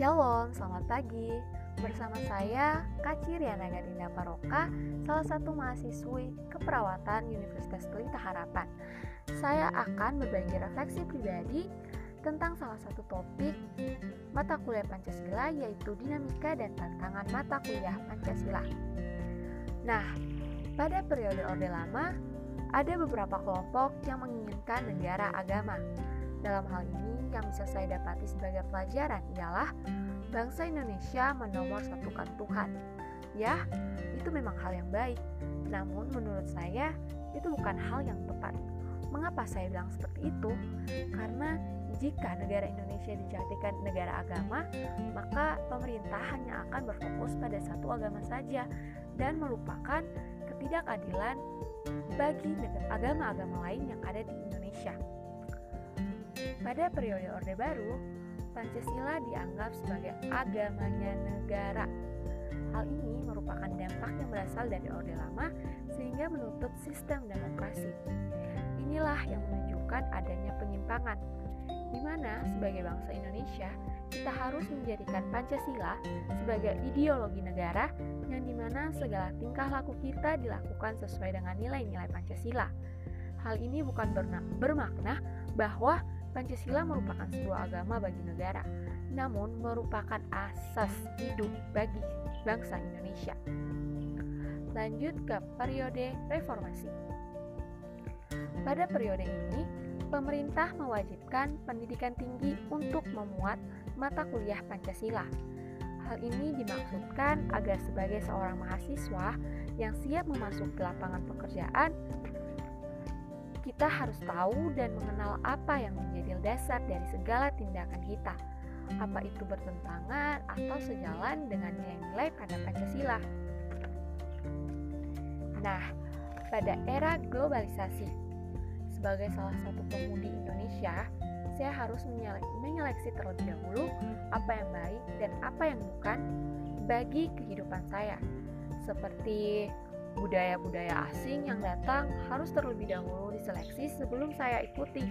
Shalom, selamat pagi. Bersama saya Kaci Riana Gadinda Paroka, salah satu mahasiswi keperawatan Universitas Pelita Harapan. Saya akan berbagi refleksi pribadi tentang salah satu topik mata kuliah Pancasila yaitu dinamika dan tantangan mata kuliah Pancasila. Nah, pada periode Orde Lama, ada beberapa kelompok yang menginginkan negara agama. Dalam hal ini, yang bisa saya dapati sebagai pelajaran ialah bangsa Indonesia menomor satukan Tuhan. Ya, itu memang hal yang baik. Namun menurut saya itu bukan hal yang tepat. Mengapa saya bilang seperti itu? Karena jika negara Indonesia dijadikan negara agama, maka pemerintah hanya akan berfokus pada satu agama saja dan melupakan ketidakadilan bagi agama-agama lain yang ada di Indonesia. Pada periode Orde Baru, Pancasila dianggap sebagai agamanya negara. Hal ini merupakan dampak yang berasal dari Orde Lama sehingga menutup sistem demokrasi. Inilah yang menunjukkan adanya penyimpangan, di mana sebagai bangsa Indonesia kita harus menjadikan Pancasila sebagai ideologi negara yang di mana segala tingkah laku kita dilakukan sesuai dengan nilai-nilai Pancasila. Hal ini bukan bermakna bahwa Pancasila merupakan sebuah agama bagi negara, namun merupakan asas hidup bagi bangsa Indonesia. Lanjut ke periode reformasi. Pada periode ini, pemerintah mewajibkan pendidikan tinggi untuk memuat mata kuliah Pancasila. Hal ini dimaksudkan agar sebagai seorang mahasiswa yang siap memasuki lapangan pekerjaan kita harus tahu dan mengenal apa yang menjadi dasar dari segala tindakan kita, apa itu bertentangan atau sejalan dengan nilai-nilai pada Pancasila. Nah, pada era globalisasi, sebagai salah satu pemudi Indonesia, saya harus menyeleksi terlebih dahulu apa yang baik dan apa yang bukan bagi kehidupan saya, seperti budaya-budaya asing yang datang harus terlebih dahulu diseleksi sebelum saya ikuti.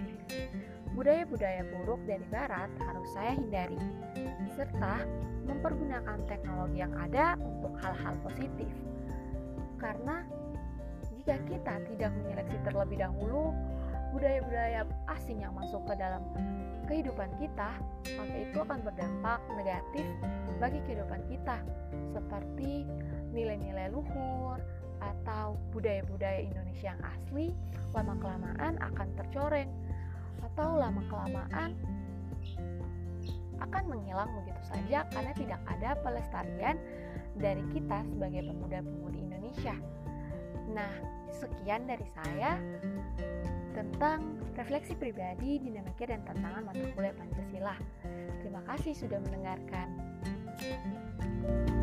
Budaya-budaya buruk dari barat harus saya hindari, serta mempergunakan teknologi yang ada untuk hal-hal positif. Karena jika kita tidak menyeleksi terlebih dahulu budaya-budaya asing yang masuk ke dalam kehidupan kita, maka itu akan berdampak negatif bagi kehidupan kita, seperti nilai-nilai luhur, atau budaya-budaya Indonesia yang asli lama-kelamaan akan tercoreng atau lama-kelamaan akan menghilang begitu saja karena tidak ada pelestarian dari kita sebagai pemuda-pemudi Indonesia. Nah, sekian dari saya tentang refleksi pribadi, dinamika dan tantangan mata kuliah Pancasila. Terima kasih sudah mendengarkan. thank you